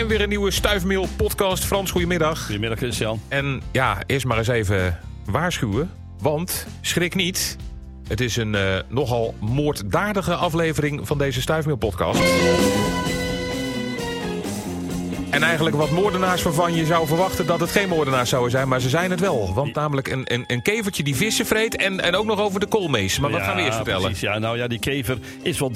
En weer een nieuwe Stuifmeel podcast. Frans, goedemiddag. Goedemiddag Christian. En ja, eerst maar eens even waarschuwen. Want schrik niet. Het is een uh, nogal moorddadige aflevering van deze Stuifmeel podcast. En eigenlijk wat moordenaars waarvan je zou verwachten dat het geen moordenaars zouden zijn. Maar ze zijn het wel. Want namelijk een, een, een kevertje die vissen vreet en, en ook nog over de koolmees. Maar wat Ja, gaan we eerst vertellen? Precies, ja, nou ja, die kever is wel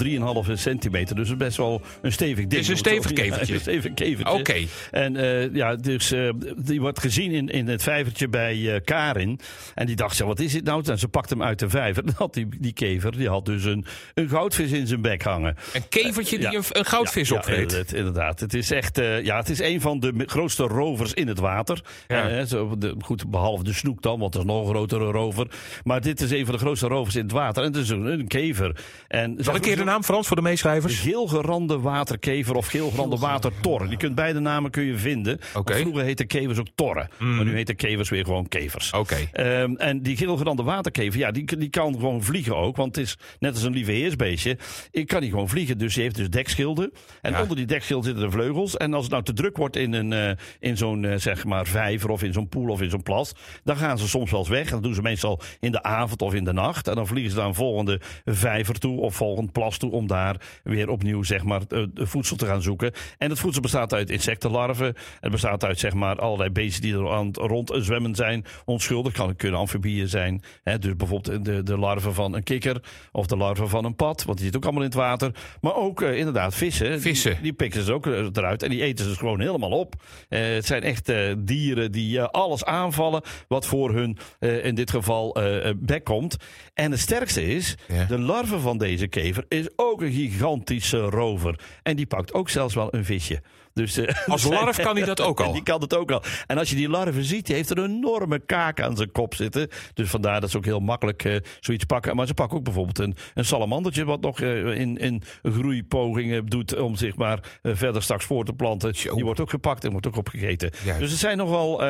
3,5 centimeter. Dus het is best wel een stevig ding. is een stevig Ja, kevertje. een stevig kevertje. Oké. En eh, ja, dus eh, die wordt gezien in, in het vijvertje bij eh, Karin. En die dacht, zo, wat is dit nou? En ze pakt hem uit de vijver. Dan had die, die kever, die had dus een, een goudvis in zijn bek hangen. Een kevertje die Ja. een, een goudvis Ja, opvreet. Ja, het- inderdaad. Het is echt, ja, het is een van de grootste rovers in het water. Ja. Eh, zo, de, goed, behalve de snoek dan, want dat is nog een grotere rover. Maar dit is een van de grootste rovers in het water. En het is een, een kever. En Zal ik een keer de naam Frans voor de meeschrijvers? geelgerande waterkever of geelgerande watertor. Je kunt beide namen kun je vinden. Oké. Vroeger heette kevers ook torren. Maar nu heten kevers weer gewoon kevers. Oké. Ehm, en die geelgerande waterkever, ja, die, die kan gewoon vliegen ook. Want het is net als een lieve heersbeestje. Ik kan die gewoon vliegen. Dus die heeft dus dekschilden. En Ja. onder die dekschilden zitten de vleugels. En als het nou te druk wordt in, een, eh, in zo'n eh, zeg maar vijver of in zo'n poel of in zo'n plas. Dan gaan ze soms wel eens weg. En dat doen ze meestal in de avond of in de nacht. En dan vliegen ze naar een volgende vijver toe of volgend plas toe. Om daar weer opnieuw zeg maar eh, voedsel te gaan zoeken. En het voedsel bestaat uit insectenlarven. Het bestaat uit zeg maar allerlei beesten die er aan het rond zwemmen zijn. Onschuldig kan kunnen amfibieën zijn. Hè, dus bijvoorbeeld de, de larven van een kikker of de larven van een pad. Want die zit ook allemaal in het water. Maar ook inderdaad vissen. Die- Vissen. Die, pikken ze ook eh, eruit en die eten ze gewoon helemaal op. Eh, het zijn echt eh, dieren die eh, alles aanvallen wat voor hun in dit geval bek komt. En het sterkste is, Ja. de larve van deze kever is ook een gigantische rover. En die pakt ook zelfs wel een visje. Dus, eh, Als larf kan hij dat ook al. Die kan het ook al. En als je die larve ziet, die heeft er een enorme kaak aan zijn kop zitten. Dus vandaar dat ze ook heel makkelijk eh, zoiets pakken. Maar ze pakken ook bijvoorbeeld een, een salamandertje... wat nog eh, in, in groeipogingen doet om zich maar verder straks voor te planten. Die wordt ook gepakt en wordt ook opgegeten. Juist. Dus het zijn nogal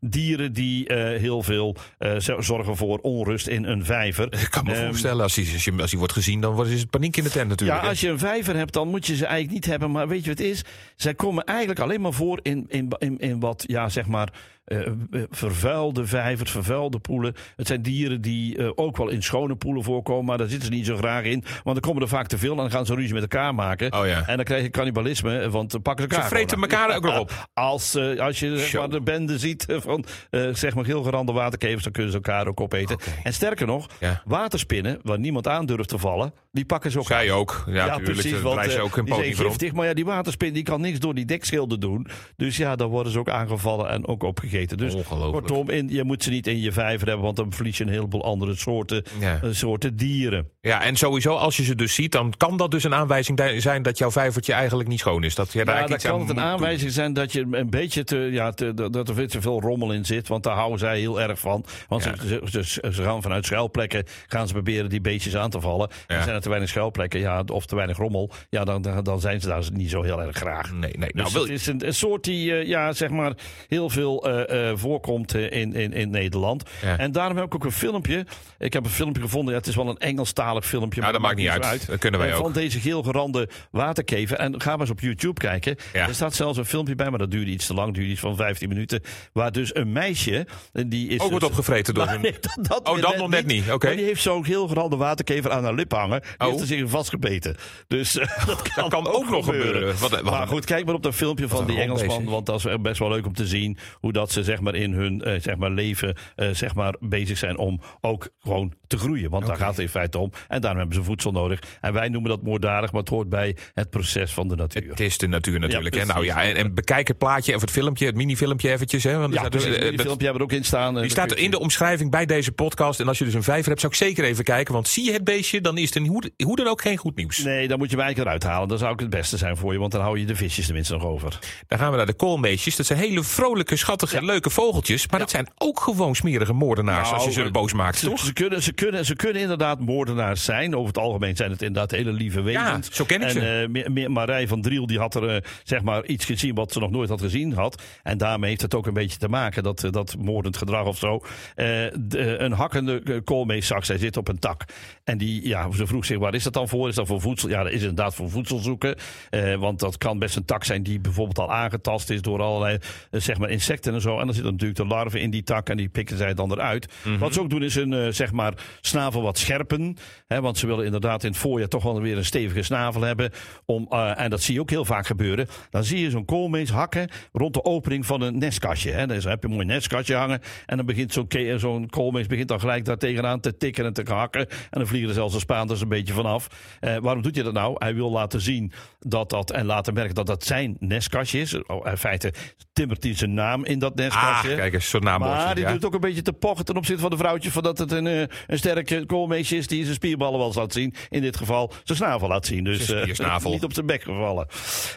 dieren die heel veel zo- zorgen voor onrust in een vijver. Ik kan me Ehm, voorstellen, als hij, als, hij, als hij wordt gezien, dan is het paniek in de tent natuurlijk. ja, als je een vijver hebt, dan moet je ze eigenlijk niet hebben. Maar weet je wat het is? Zij komen eigenlijk alleen maar voor in, in, in, in wat, ja, zeg maar, eh, eh, vervuilde vijvers, vervuilde poelen. Het zijn dieren die eh, ook wel in schone poelen voorkomen, maar daar zitten ze niet zo graag in. Want dan komen er vaak te veel en dan gaan ze ruzie met elkaar maken. Oh ja. En dan krijg je cannibalisme, want dan pakken ze elkaar Ze vreten elkaar ook nog op. Als, als je zeg maar, de bende ziet van zeg maar geelgerande waterkevers, dan kunnen ze elkaar ook opeten. En sterker nog, Ja. waterspinnen, waar niemand aan durft te vallen, die pakken ze ook aan. Zij ook. Ja, natuurlijk. Daar want, ze ook een die zijn giftig, maar ja, die waterspin die kan niks door die dekschilden doen. Dus ja, dan worden ze ook aangevallen en ook opgegeten. Dus Ongelooflijk. kortom, in, je moet ze niet in je vijver hebben, want dan verlies je een heleboel andere soorten, Ja. eh, soorten dieren. Ja, en sowieso, als je ze dus ziet, dan kan dat dus een aanwijzing zijn dat jouw vijvertje eigenlijk niet schoon is. Dat je daar Ja, dan kan het een aanwijzing zijn dat je een beetje te, ja, te, dat er veel te veel rommel in zit. Want daar houden zij heel erg van. Want Ja. ze, ze, ze, ze gaan vanuit schuilplekken gaan ze proberen die beestjes aan te vallen. Ja. En zijn er te weinig schuilplekken ja, of te weinig rommel, ja, dan, dan, zijn ze daar niet zo heel erg graag. Nee, nee. Dus Nou, wil het is een, een soort die eh, ja, zeg maar heel veel eh, voorkomt eh, in, in, in Nederland. Ja. En daarom heb ik ook een filmpje. Ik heb een filmpje gevonden. Ja, het is wel een Engelstalig filmpje. Ja, maar dat maakt niet uit. Dat kunnen wij Eh, ook. Van deze geelgerande waterkever. En ga maar eens op YouTube kijken. Ja. Er staat zelfs een filmpje bij, maar dat duurde iets te lang. duurde iets van 15 minuten. Waar dus een meisje. Die is ook wordt dus- opgevreten door hun... nee, dat, dat Oh, dat nog net niet. Oké. Maar die heeft zo'n geelgerande waterkever aan haar lip hangen. Die Oh. heeft er zich vastgebeten. Dus eh, dat kan, kan ook nog gebeuren. Wat- wat- maar goed, kijk maar op dat filmpje van een die Engelsman. Want dat is best wel leuk om te zien. Hoe dat ze zeg maar, in hun eh, zeg maar, leven eh, zeg maar, bezig zijn om ook gewoon te groeien. Want daar gaat het in feite om. En daarom hebben ze voedsel nodig. En wij noemen dat moorddadig, maar het hoort bij het proces van de natuur. Het is de natuur natuurlijk. Ja, hè. nou ja, en, en bekijk het plaatje of het filmpje, het minifilmpje eventjes. Hè, want er Ja, dus, precies. eh, Die dat- filmpje hebben we er ook in staan. Die staat in de omschrijving bij deze podcast. En als je dus een vijver hebt, zou ik zeker even kijken. Want zie je het beestje, dan is het een hoe, hoe dan ook geen goed nieuws. Nee, dan moet je hem eigenlijk eruit halen. Dat zou ook het beste zijn voor je, want dan hou je de visjes tenminste nog over. Dan gaan we naar de koolmeesjes. Dat zijn hele vrolijke, schattige zijn leuke vogeltjes, maar dat zijn ook gewoon smerige moordenaars als je Nou, ze boos maakt, Ze, toch? ze kunnen, ze, kunnen, ze kunnen inderdaad moordenaars zijn. Over het algemeen zijn het inderdaad hele lieve wezens. zo ken ik en, ze. Me- Marij van Driel die had er eh, zeg maar iets gezien wat ze nog nooit had gezien had. En daarmee heeft het ook een beetje te maken, dat, eh, dat moordend gedrag of zo. De- een hakkende koolmeeszak, zij zit op een tak. En die, ja, ze vroeg zich, waar is dat dan voor? Is dat voor voedsel? Ja, dat is inderdaad voor voedsel zoeken. Want dat kan best een tak zijn die bijvoorbeeld al aangetast is door allerlei zeg maar insecten en zo. En dan zitten natuurlijk de larven in die tak en die pikken zij dan eruit. Wat ze ook doen is hun eh, zeg maar snavel wat scherpen. Hè, want ze willen inderdaad in het voorjaar toch wel weer een stevige snavel hebben. Om, eh, en dat zie je ook heel vaak gebeuren. Dan zie je zo'n koolmees hakken rond de opening van een nestkastje. Hè. Dan heb je een mooi nestkastje hangen. En dan begint zo'n zo'n koolmees begint dan gelijk daar tegenaan te tikken en te hakken. En dan vliegen er zelfs de spaanders een beetje vanaf. Eh, waarom doet hij dat nou? Hij wil laten zien dat dat en laten merken dat dat zijn nestkastje is. Oh, in feite timmert hij zijn naam in dat Ah, kijk eens, zo'n naambordje. Maar die ja. doet ook een beetje te pochen ten opzichte van de vrouwtje. Van dat het een, eh, een sterke koolmeesje is die zijn spierballen wel laat zien. In dit geval zijn snavel laat zien. Dus eh, niet op zijn bek gevallen.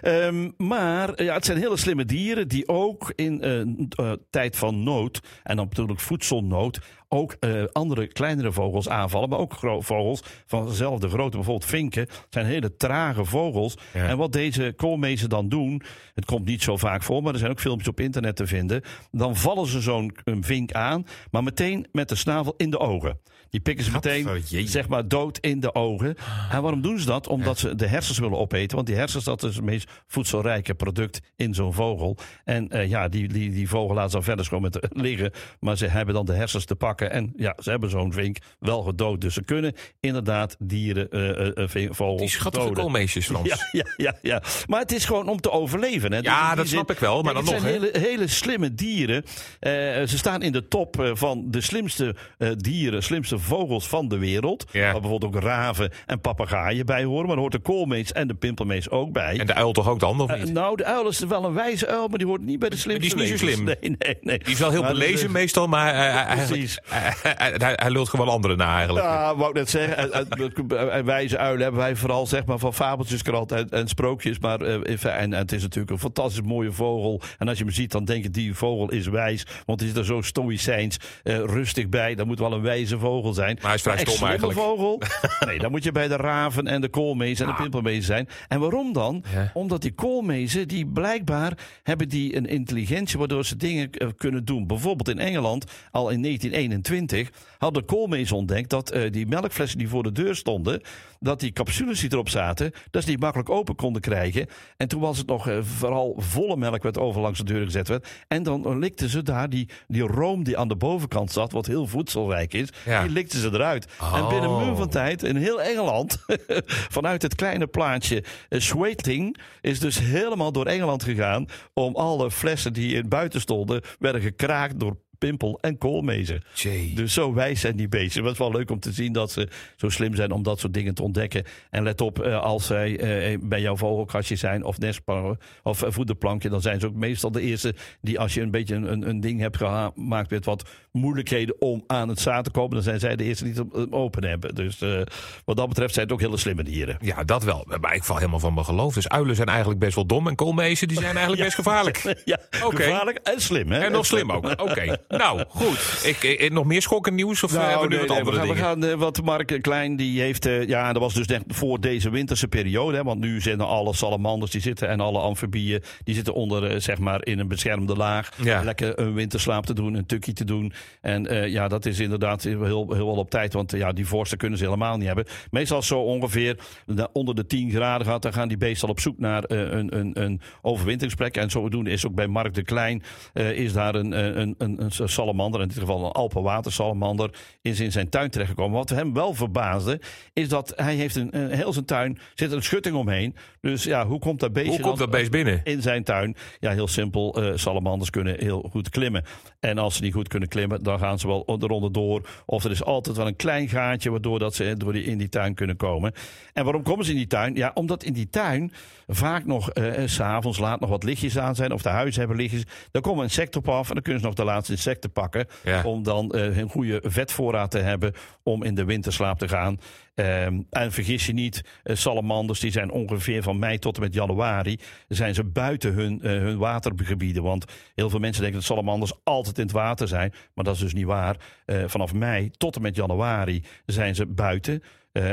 Ehm, maar ja, het zijn hele slimme dieren die ook in eh, tijd van nood. En dan natuurlijk voedselnood. Ook eh, andere kleinere vogels aanvallen. Maar ook vogels van dezelfde grootte. Bijvoorbeeld vinken. zijn hele trage vogels. Ja. En wat deze koolmezen dan doen. Het komt niet zo vaak voor. Maar er zijn ook filmpjes op internet te vinden. Dan vallen ze zo'n vink aan. Maar meteen met de snavel in de ogen. Die pikken ze meteen zeg maar dood in de ogen. En waarom doen ze dat? Omdat ze de hersens willen opeten. Want die hersens dat is het meest voedselrijke product in zo'n vogel. En eh, ja, die, die, die vogel laat ze dan verder gewoon met liggen. Maar ze hebben dan de hersens te pakken. En ja, ze hebben zo'n vink wel gedood. Dus ze kunnen inderdaad dieren, eh, veen- vogels Die schattige koolmeesjes, Frans. Ja, ja, ja, ja. Maar het is gewoon om te overleven. Hè. Ja, Dus die dat snap ik wel, maar dan het nog, zijn hele, hele slimme dieren. Ze staan in de top van de slimste dieren, slimste vogels van de wereld. Ja. Waar bijvoorbeeld ook raven en papegaaien bij horen. Maar er hoort de koolmees en de pimpelmees ook bij. En de uil toch ook dan, of Eh, niet? nou, de uil is wel een wijze uil, maar die hoort niet bij de slimste die is niet zo slim. Nee, nee, nee. Die is wel heel Maar belezen meestal, maar eh, hij- hij- Precies. hij, hij, lult gewoon anderen na eigenlijk. Ja, wou ik net zeggen. En, en- en wijze uilen hebben wij vooral zeg maar, van fabeltjeskrant en, en sprookjes. Maar, eh, en, en het is natuurlijk een fantastisch mooie vogel. En als je hem ziet, dan denk je die vogel is wijs. Want hij is er zo stoïcijns eh, rustig bij. Dat moet wel een wijze vogel zijn. Maar hij is vrij stom eigenlijk. vogel? Nee, dan moet je bij de raven en de koolmees en de pimpelmees zijn. En waarom dan? Ja. Omdat die koolmezen, die blijkbaar hebben die een intelligentie waardoor ze dingen eh, kunnen doen. Bijvoorbeeld in Engeland, al in 1921, hadden koolmezen ontdekt dat eh, die melkflessen die voor de deur stonden, dat die capsules die erop zaten, dat ze die makkelijk open konden krijgen. En toen was het nog eh, vooral volle melk werd over langs de deur gezet werd. En dan likten ze daar die, die room die aan de bovenkant zat, wat heel voedselrijk is, Ja. die likten ze eruit. En Oh. binnen een muur van tijd, in heel Engeland, vanuit het kleine plaatje uh, Sweeting, is dus helemaal door Engeland gegaan om alle flessen die in buiten stonden, werden gekraakt door pimpel en koolmezen. Jee. Dus zo wijs zijn die beesten. Het was wel leuk om te zien dat ze zo slim zijn om dat soort dingen te ontdekken. En let op, eh, als zij eh, bij jouw vogelkastje zijn of nestplankje of eh, voederplankje, dan zijn ze ook meestal de eerste die als je een beetje een, een, ding hebt gemaakt met wat moeilijkheden om aan het zaad te komen, dan zijn zij de eerste die het op- open hebben. Dus eh, wat dat betreft zijn het ook hele slimme dieren. Ja, dat wel. Maar ik val helemaal van mijn geloof. Dus uilen zijn eigenlijk best wel dom. En koolmezen die zijn eigenlijk best gevaarlijk. ja, gevaarlijk en slim. Hè? En nog slim ook. Oké. Nou, goed. Ik, ik- nog meer schokkend nieuws? Of eh, hebben we nu wat nee, andere we gaan, we dingen? gaan, eh, wat Mark Klein die heeft, eh, ja, dat was dus net voor deze winterse periode, hè, want nu zitten alle salamanders die zitten en alle amfibieën die zitten onder, zeg maar, in een beschermde laag, Ja. lekker een winterslaap te doen, een tukkie te doen. En ja, dat is inderdaad heel, heel wel op tijd, want ja, die vorsten kunnen ze helemaal niet hebben. Meestal zo ongeveer de- onder de 10 graden gaat, dan gaan die beesten al op zoek naar een, een, een overwinteringsplek. En zodoende is ook bij Mark de Klein is daar een, een, een, een, een salamander, in dit geval een Alpenwatersalamander, is in zijn tuin terechtgekomen. Wat hem wel verbaasde, is dat hij heeft een, een heel zijn tuin zit een schutting omheen. Dus ja, hoe komt dat beestje Hoe komt dan dat beest binnen? in zijn tuin? Ja, heel simpel. eh, salamanders kunnen heel goed klimmen. En als ze niet goed kunnen klimmen, dan gaan ze wel eronder door. Of er is altijd wel een klein gaatje waardoor dat ze door die, in die tuin kunnen komen. En waarom komen ze in die tuin? Ja, omdat in die tuin vaak nog eh, s s'avonds laat nog wat lichtjes aan zijn. Of de huizen hebben lichtjes. Daar komen insecten op af en dan kunnen ze nog de laatste insecten pakken. Ja. Om dan eh, een goede vetvoorraad te hebben om in de winterslaap te gaan. Ehm, en vergis je niet, eh, salamanders die zijn ongeveer van mei tot en met januari... zijn ze buiten hun, eh, hun watergebieden. Want heel veel mensen denken dat salamanders altijd in het water zijn. Maar dat is dus niet waar. Vanaf mei tot en met januari zijn ze buiten.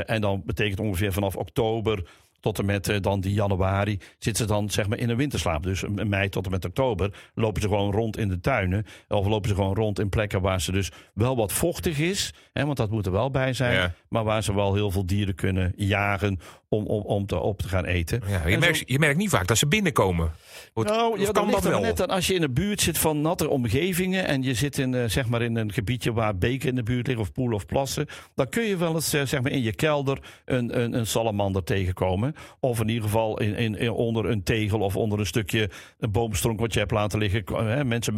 En dan betekent ongeveer vanaf oktober tot en met eh, dan die januari zitten ze dan zeg maar in een winterslaap. Dus in mei tot en met oktober lopen ze gewoon rond in de tuinen. Of lopen ze gewoon rond in plekken waar ze dus wel wat vochtig is. Hè, want dat moet er wel bij zijn. Ja. Maar waar ze wel heel veel dieren kunnen jagen om, om, om te, op te gaan eten. Ja, je, merkt, je merkt niet vaak dat ze binnenkomen. Wordt- nou, ja, kan dat wel? net aan. Als je in de buurt zit van natte omgevingen en je zit in, eh, zeg maar in een gebiedje waar beken in de buurt liggen of poelen of plassen, dan kun je wel eens eh, zeg maar in je kelder een, een, een salamander tegenkomen. Of in ieder geval in, in, in- onder een tegel of onder een stukje een boomstronk wat je hebt laten liggen. Hè, mensen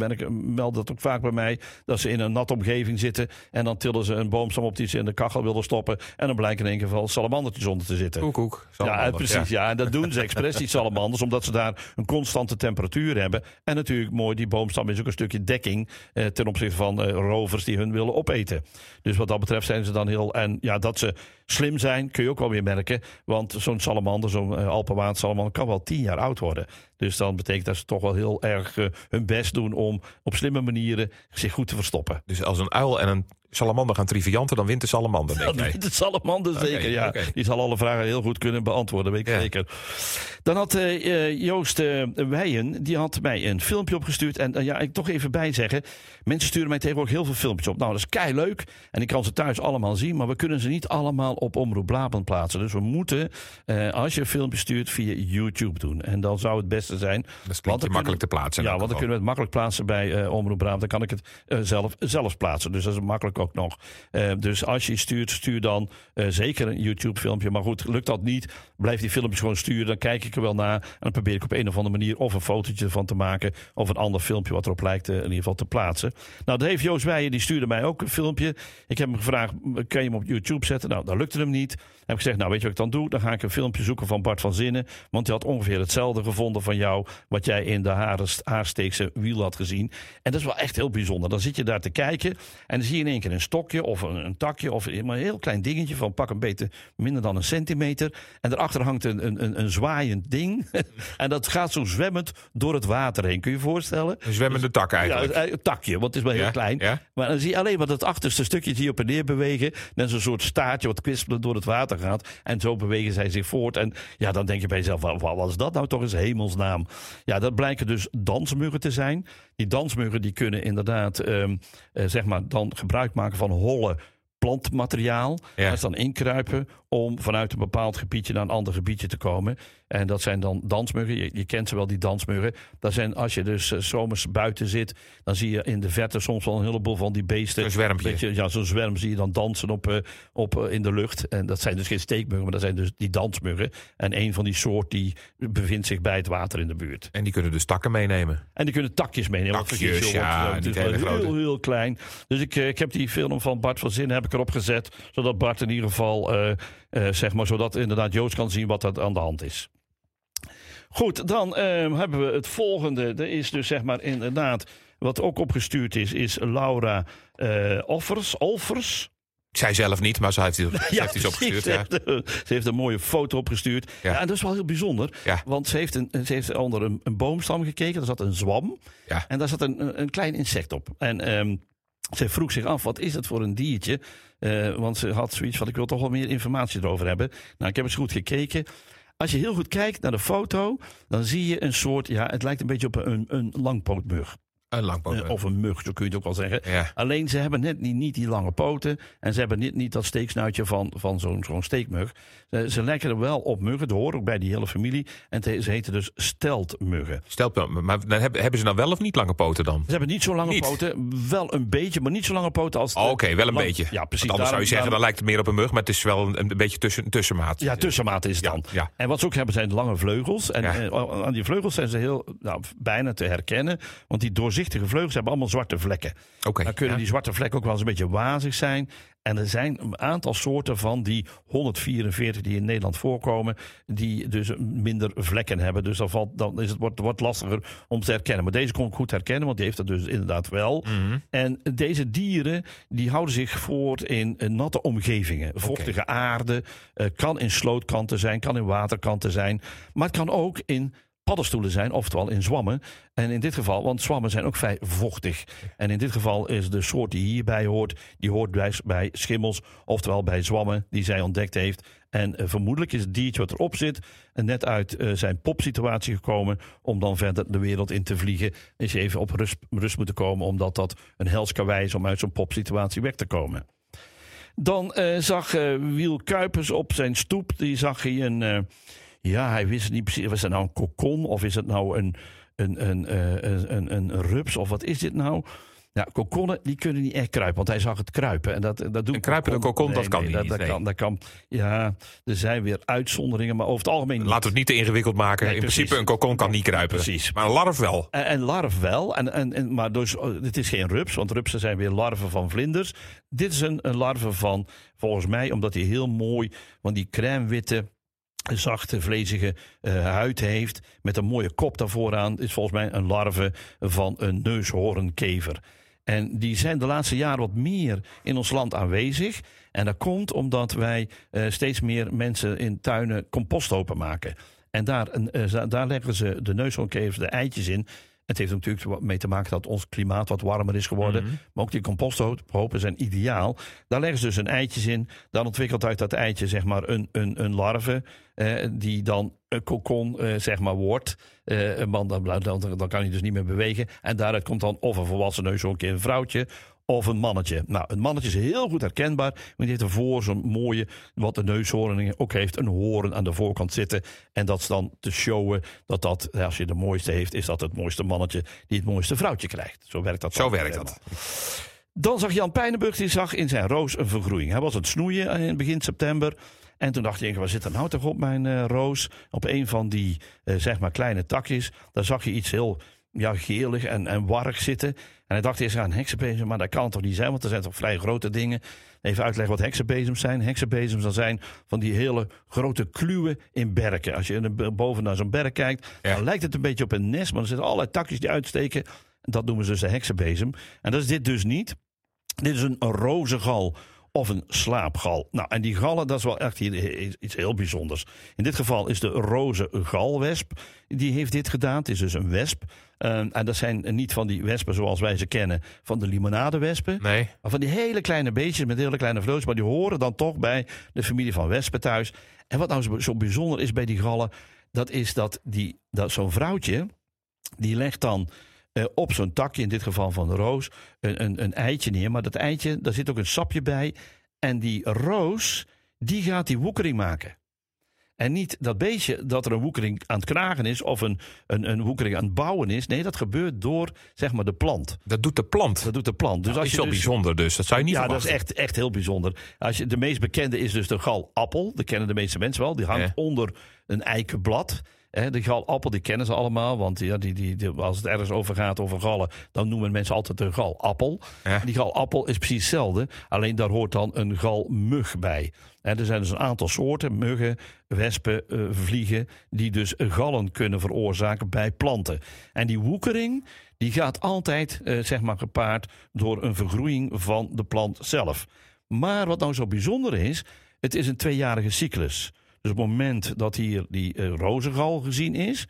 melden dat ook vaak bij mij, dat ze in een natte omgeving zitten en dan tillen ze een boomstam op die ze in de kachel wilden stoppen en dan blijken in één geval salamandertjes onder te zitten. Koek, koek. Ja, precies. Ja. en dat doen ze expres, die salamanders, omdat ze daar een constante temperatuur hebben. En natuurlijk mooi, die boomstam is ook een stukje dekking eh, ten opzichte van eh, rovers die hun willen opeten. Dus wat dat betreft zijn ze dan heel. En ja, dat ze slim zijn, kun je ook wel weer merken. Want zo'n salamander, zo'n uh, Alpenwaardsalamander, kan wel tien jaar oud worden. Dus dan betekent dat ze toch wel heel erg eh, hun best doen om op slimme manieren zich goed te verstoppen. Dus als een uil en een salamander gaan trivianten, dan wint de salamander, denk jij. De salamander zeker, ja. Die zal alle vragen heel goed kunnen beantwoorden, weet ik Ja. zeker. Dan had eh, eh, Joost Weijen, die had mij een filmpje opgestuurd. En ja, ik toch even bijzeggen. Mensen sturen mij tegenwoordig heel veel filmpjes op. Nou, dat is kei leuk. En ik kan ze thuis allemaal zien. Maar we kunnen ze niet allemaal op Omroep Brabant plaatsen. Dus we moeten, als je een filmpje stuurt, via YouTube doen. En dan zou het beste zijn. Dat klinkt dan makkelijk te plaatsen. Ja, want dan kunnen we het makkelijk plaatsen bij eh Omroep Brabant. Dan kan ik het eh, zelf, zelf plaatsen. Dus dat is makkelijk ook nog. Eh, dus als je stuurt, stuur dan zeker een YouTube-filmpje. Maar goed, lukt dat niet, blijf die filmpjes gewoon sturen. Dan kijk ik er wel naar. En dan probeer ik op een of andere manier of een fotootje ervan te maken. Of een ander filmpje wat erop lijkt in ieder geval te plaatsen. Nou, dat heeft Joost Weijen, die stuurde mij ook een filmpje. Ik heb hem gevraagd, kan je hem op YouTube zetten? Nou, dat lukte hem niet. Dan heb ik gezegd, nou weet je wat ik dan doe? Dan ga ik een filmpje zoeken van Bart van Zinnen. Want die had ongeveer hetzelfde gevonden van jou. Wat jij in de Haarst- Haarsteekse wiel had gezien. En dat is wel echt heel bijzonder. Dan zit je daar te kijken. En dan zie je in één keer een stokje of een, een takje. Of een heel klein dingetje van pak een beetje minder dan een centimeter. En daarachter hangt een, een, een, een zwaaiend ding. en dat gaat zo zwemmend door het water heen. Kun je je voorstellen? Een zwemmende tak eigenlijk. Ja, een takje, want het is wel heel Ja, klein. ja. Maar dan zie je alleen maar dat achterste stukje je op en neer bewegen. Net zo'n soort staartje wat kwispelend door het water gaat. En zo bewegen zij zich voort. En ja, dan denk je bij jezelf, wat, wat was dat nou toch eens hemelsnaam? Ja, dat blijken dus dansmuggen te zijn. Die dansmuggen die kunnen inderdaad, ehm, eh, zeg maar, dan gebruik maken van holle plantmateriaal. Ja. Daar dan inkruipen om vanuit een bepaald gebiedje naar een ander gebiedje te komen. En dat zijn dan dansmuggen. Je, je kent ze wel, die dansmuggen. Dat zijn, als je dus eh, zomers buiten zit, dan zie je in de verte soms wel een heleboel van die beesten. Een zwermpje. Beetje, ja, zo'n zwerm zie je dan dansen op, eh, op, eh, in de lucht. En dat zijn dus geen steekmuggen, maar dat zijn dus die dansmuggen. En een van die soort die bevindt zich bij het water in de buurt. En die kunnen dus takken meenemen. En die kunnen takjes meenemen. Takjes, ja, het is heel, heel klein. Dus ik, ik heb die film van Bart van Zin heb ik erop gezet. Zodat Bart in ieder geval, eh, eh, zeg maar, zodat inderdaad Joost kan zien wat er aan de hand is. Goed, dan eh, hebben we het volgende. Er is dus zeg maar inderdaad, wat ook opgestuurd is, is Laura eh Offers. Olvers. Zij zelf niet, maar ze heeft, die- heeft iets opgestuurd. Ze, Ja. heeft, ze heeft een mooie foto opgestuurd. Ja. Ja. en dat is wel heel bijzonder. Ja. Want ze heeft, een, ze heeft onder een, een boomstam gekeken. Daar zat een zwam. Ja. En daar zat een, een, klein insect op. En ehm, ze vroeg zich af, wat is het voor een diertje? Eh, want ze had zoiets van, ik wil toch wel meer informatie erover hebben. Nou, ik heb eens goed gekeken. Als je heel goed kijkt naar de foto, dan zie je een soort, ja, het lijkt een beetje op een, een langpootmug. Een langpoot. Eh, of een mug, zo kun je het ook wel zeggen. Ja. Alleen ze hebben net niet, niet die lange poten. En ze hebben niet, niet dat steeksnuitje van, van zo'n zo'n steekmug. Ze, ze lijken er wel op muggen. Dat horen ook bij die hele familie. En te- ze heten dus steltmuggen. Stelt me, maar dan hebben, hebben ze nou wel of niet lange poten dan? Ze hebben niet zo lange Niet? poten. Wel een beetje, maar niet zo lange poten als... Oh, Oké, wel een lang- beetje. Ja, precies. Want anders zou je zeggen, dan lijkt het meer op een mug, maar het is wel een, een beetje tussen, tussenmaat. Ja, tussenmaat is het Ja, dan. ja. En wat ze ook hebben zijn lange vleugels. En eh, aan die vleugels zijn ze heel nou, bijna te herkennen. Want die doorzichtige vleugels hebben allemaal zwarte vlekken. Oké. Dan kunnen ja. die zwarte vlekken ook wel eens een beetje wazig zijn. En er zijn een aantal soorten van die 144 die in Nederland voorkomen, die dus minder vlekken hebben. Dus dan, valt, dan is het wordt, wordt lastiger om te herkennen. Maar deze kon ik goed herkennen, want die heeft dat dus inderdaad wel. Mhm. En deze dieren die houden zich voort in eh, natte omgevingen. Vochtige aarde, eh, kan in slootkanten zijn, kan in waterkanten zijn. Maar het kan ook in paddenstoelen zijn, oftewel in zwammen. En in dit geval, want zwammen zijn ook vrij vochtig. En in dit geval is de soort die hierbij hoort, die hoort bij, bij schimmels, oftewel bij zwammen die zij ontdekt heeft. En eh, vermoedelijk is het diertje wat erop zit eh, net uit eh, zijn popsituatie gekomen om dan verder de wereld in te vliegen. Is even op rust, rust moeten komen, omdat dat een hels karwei is om uit zo'n popsituatie weg te komen. Dan zag Wiel Kuipers op zijn stoep, die zag hij een, ja, hij wist niet precies, was het nou een kokon of is het nou een, een, een, eh, een, een, een rups of wat is dit nou? Ja, kokonnen die kunnen niet echt kruipen, want hij zag het kruipen. En dat, dat doet Een kruipende kokon, dat kan nee, die dat, niet, dat nee. kan, dat kan. Ja, er zijn weer uitzonderingen, maar over het algemeen niet. Laten we het niet te ingewikkeld maken. In principe, een kokon kan niet kruipen. Precies. Maar een larf wel. En, en larf wel, en, en, en, maar dus, oh, het is geen rups, want rupsen zijn weer larven van vlinders. Dit is een, een larve van, volgens mij, omdat hij heel mooi, want die crème witte, zachte, vlezige eh, huid heeft, met een mooie kop daarvoor aan, is volgens mij een larve van een neushoornkever. En die zijn de laatste jaren wat meer in ons land aanwezig. En dat komt omdat wij eh, steeds meer mensen in tuinen composthopen maken. En daar, eh, daar leggen ze de neushoornkevers de eitjes in. Het heeft natuurlijk mee te maken dat ons klimaat wat warmer is geworden. Mhm. Maar ook die composthopen zijn ideaal. Daar leggen ze dus een eitjes in. Dan ontwikkelt uit dat eitje zeg maar een, een, een larve. eh, die dan een kokon eh, zeg maar wordt. Eh, een man, dan, dan, dan, kan hij dus niet meer bewegen. En daaruit komt dan of een volwassen neushoornkever, een vrouwtje of een mannetje. Nou, een mannetje is heel goed herkenbaar. Want die heeft ervoor zo'n mooie, wat de neushoorn ook heeft, een hoorn aan de voorkant zitten. En dat is dan te showen dat dat, als je de mooiste heeft, is dat het mooiste mannetje die het mooiste vrouwtje krijgt. Zo werkt dat. Zo werkt dat. Dan zag Jan Pijnenburg, die zag in zijn roos een vergroeiing. Hij was aan het snoeien in begin september. En toen dacht hij, waar zit er nou toch op mijn eh, roos? Op een van die, eh, zeg maar, kleine takjes. Daar zag je iets heel ja, gelig en, en warrig zitten. En hij dacht eerst aan heksenbezem, maar dat kan het toch niet zijn? Want er zijn toch vrij grote dingen. Even uitleggen wat heksenbezems zijn. Heksenbezems dat zijn van die hele grote kluwen in berken. Als je boven naar zo'n berk kijkt, Ja. dan lijkt het een beetje op een nest. Maar er zitten allerlei takjes die uitsteken. En dat noemen ze dus de heksenbezem. En dat is dit dus niet. Dit is een rozengal of een slaapgal. Nou, en die gallen, dat is wel echt iets heel bijzonders. In dit geval is de roze galwesp. Die heeft dit gedaan. Het is dus een wesp. Eh, en dat zijn niet van die wespen zoals wij ze kennen, van de limonadewespen. Nee. Maar van die hele kleine beestjes met hele kleine vleugels. Maar die horen dan toch bij de familie van wespen thuis. En wat nou zo- zo bijzonder is bij die gallen, dat is dat, die, dat zo'n vrouwtje, die legt dan eh, op zo'n takje, in dit geval van de roos, een, een, een eitje neer. Maar dat eitje, daar zit ook een sapje bij. En die roos, die gaat die woekering maken. En niet dat beestje dat er een woekering aan het kragen is of een, een, een woekering aan het bouwen is. Nee, dat gebeurt door zeg maar de plant. Dat doet de plant. Dat doet de plant. Dus dat als is je wel dus, bijzonder dus. Dat zou je niet ja, dat verwachten. is echt, echt heel bijzonder. Als je, de meest bekende is dus de galappel. Dat kennen de meeste mensen wel. Die hangt Ja. onder een eikenblad. Hè, de galappel, die kennen ze allemaal. Want ja, die, die, die- als het ergens over gaat, over gallen... dan noemen mensen altijd de galappel. Ja. Die galappel is precies hetzelfde. Alleen daar hoort dan een galmug bij. Er zijn dus een aantal soorten, muggen, wespen, eh, vliegen... die dus gallen kunnen veroorzaken bij planten. En die woekering... Die gaat altijd, eh, zeg maar, gepaard door een vergroeiing van de plant zelf. Maar wat nou zo bijzonder is, het is een tweejarige cyclus. Dus op het moment dat hier die eh, rozengal gezien is,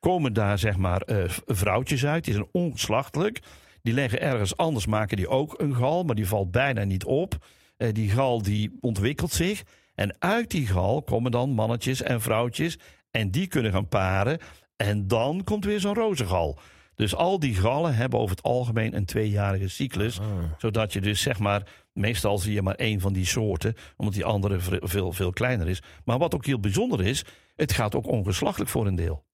komen daar zeg maar eh, vrouwtjes uit. Die zijn ongeslachtelijk. Die leggen ergens anders, maken die ook een gal, maar die valt bijna niet op. Eh, die gal die ontwikkelt zich. En uit die gal komen dan mannetjes en vrouwtjes. En die kunnen gaan paren. En dan komt weer zo'n rozengal. Dus al die gallen hebben over het algemeen een tweejarige cyclus. Zodat je dus zeg maar, meestal zie je maar één van die soorten, omdat die andere veel, veel kleiner is. Maar wat ook heel bijzonder is, het gaat ook ongeslachtelijk voor een deel.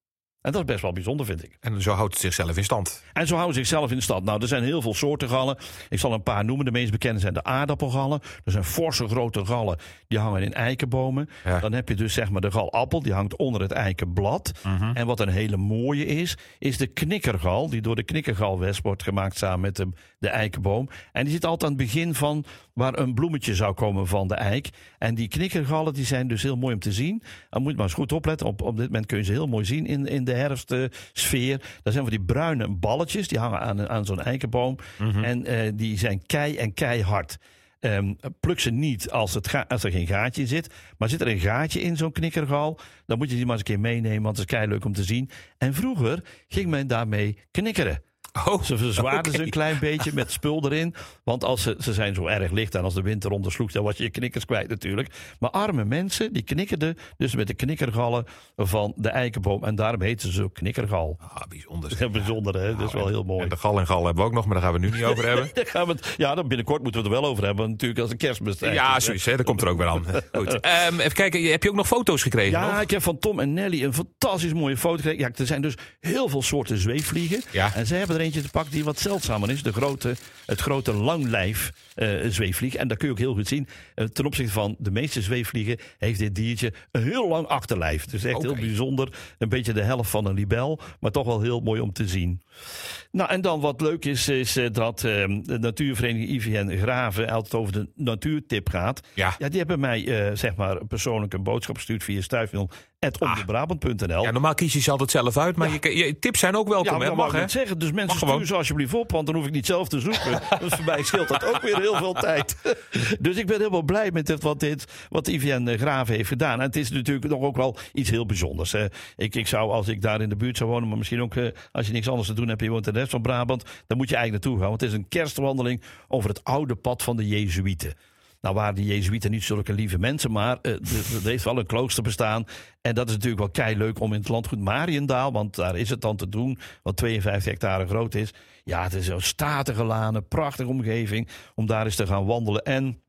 En dat is best wel bijzonder, vind ik. En zo houdt het zichzelf in stand. En zo houden ze zichzelf in stand. Nou, er zijn heel veel soorten gallen. Ik zal een paar noemen. De meest bekende zijn de aardappelgallen. Er zijn forse grote gallen. Die hangen in eikenbomen. Ja. Dan heb je dus zeg maar de galappel. Die hangt onder het eikenblad. En wat een hele mooie is, is de knikkergal. Die door de knikkergalwesp wordt gemaakt samen met de, de eikenboom. En die zit altijd aan het begin van waar een bloemetje zou komen van de eik. En die knikkergallen die zijn dus heel mooi om te zien. Dan moet je maar eens goed opletten. Op, op dit moment kun je ze heel mooi zien in, in de herfstsfeer. Dat zijn van die bruine balletjes. Die hangen aan, aan zo'n eikenboom. En eh, die zijn kei en keihard. Ehm, pluk ze niet als, het ga- als er geen gaatje in zit. Maar zit er een gaatje in zo'n knikkergal, dan moet je die maar eens een keer meenemen, want het is kei leuk om te zien. En vroeger ging men daarmee knikkeren. Oh, Ze verzwaarden ze een klein beetje met spul erin. Want als ze, ze zijn zo erg licht en als de wind eronder sloeg, dan was je je knikkers kwijt natuurlijk. Maar arme mensen, die knikkerden dus met de knikkergallen van de eikenboom. En daarom heten ze ook knikkergal. Ah, bijzonder. Heel bijzonder, hè? Dat is wel heel mooi. En de gal en gal hebben we ook nog, maar daar gaan we nu niet over hebben. Daar gaan we het, ja, dan binnenkort moeten we het er wel over hebben. Natuurlijk als een kerstmis. Ja, zoiets, hè? dat komt er ook weer aan. Goed. Ehm, even kijken, heb je ook nog foto's gekregen? Ja, ik heb van Tom en Nelly een fantastisch mooie foto gekregen. Ja, er zijn dus heel veel soorten zweefvliegen. Ja. En zij hebben er eentje te pakken die wat zeldzamer is. De grote, het grote langlijf eh, zweefvlieg. En daar kun je ook heel goed zien. eh, ten opzichte van de meeste zweefvliegen heeft dit diertje een heel lang achterlijf. Dus echt heel bijzonder. Een beetje de helft van een libel. Maar toch wel heel mooi om te zien. Nou, en dan wat leuk is, is eh, dat eh, de natuurvereniging IVN Graven altijd over de natuurtip gaat. Ja. Ja, die hebben mij eh, zeg maar persoonlijk een boodschap gestuurd via stuifmail.omroepbrabant.nl. Ja, normaal kies je ze altijd zelf uit, maar je, je tips zijn ook welkom. Ja, hè? Mag, hè? ik niet zeggen. Dus mensen sturen gewoon. ze alsjeblieft op, want dan hoef ik niet zelf te zoeken. dus voor mij scheelt dat ook weer heel veel tijd. dus ik ben helemaal blij met dit, wat, dit, wat IVN Graven heeft gedaan. En het is natuurlijk nog ook wel iets heel bijzonders. Hè. Ik, ik zou, als ik daar in de buurt zou wonen, maar misschien ook eh, als je niks anders te doen hebt, je woont in de rest van Brabant, dan moet je eigenlijk naartoe gaan. Want het is een kerstwandeling over het oude pad van de Jezuïeten. Nou waren die Jezuïeten niet zulke lieve mensen, maar eh, er heeft wel een klooster bestaan. En dat is natuurlijk wel kei leuk om in het landgoed Mariendaal, want daar is het dan te doen, wat 52 hectare groot is. Ja, het is zo'n statige lanen, prachtige omgeving om daar eens te gaan wandelen. En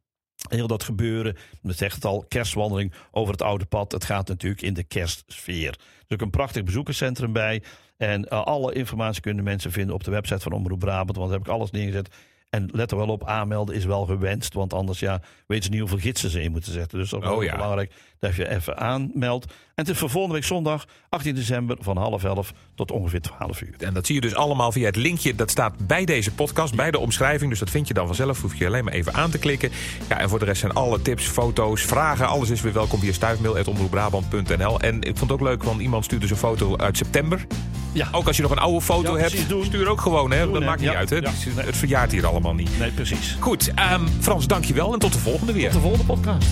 heel dat gebeuren, dat zegt het al, kerstwandeling over het oude pad. Het gaat natuurlijk in de kerstsfeer. Er is ook een prachtig bezoekerscentrum bij. En eh, alle informatie kunnen mensen vinden op de website van Omroep Brabant, want daar heb ik alles neergezet. En let er wel op, aanmelden is wel gewenst. Want anders ja, weten ze niet hoeveel gidsen ze in moeten zetten. Dus dat is Oh, ja. belangrijk dat je even aanmeldt. En het is voor volgende week zondag, 18 december, van half elf tot ongeveer 12 uur. En dat zie je dus allemaal via het linkje. Dat staat bij deze podcast, bij de omschrijving. Dus dat vind je dan vanzelf. Hoef je alleen maar even aan te klikken. Ja, en voor de rest zijn alle tips, foto's, vragen. Alles is weer welkom via stuifmail.omroepbrabant.nl. En ik vond het ook leuk, want iemand stuurde zo'n foto uit september. Ja, Ook als je nog een oude foto Ja, hebt, doen. stuur ook gewoon. Hè? Doen, dat hè. maakt niet Ja, uit. Hè? ja. Het, is- Nee. het verjaart hier allemaal niet. nee, precies. Goed, ehm, Frans, dankjewel. En tot de volgende weer. Tot de volgende podcast.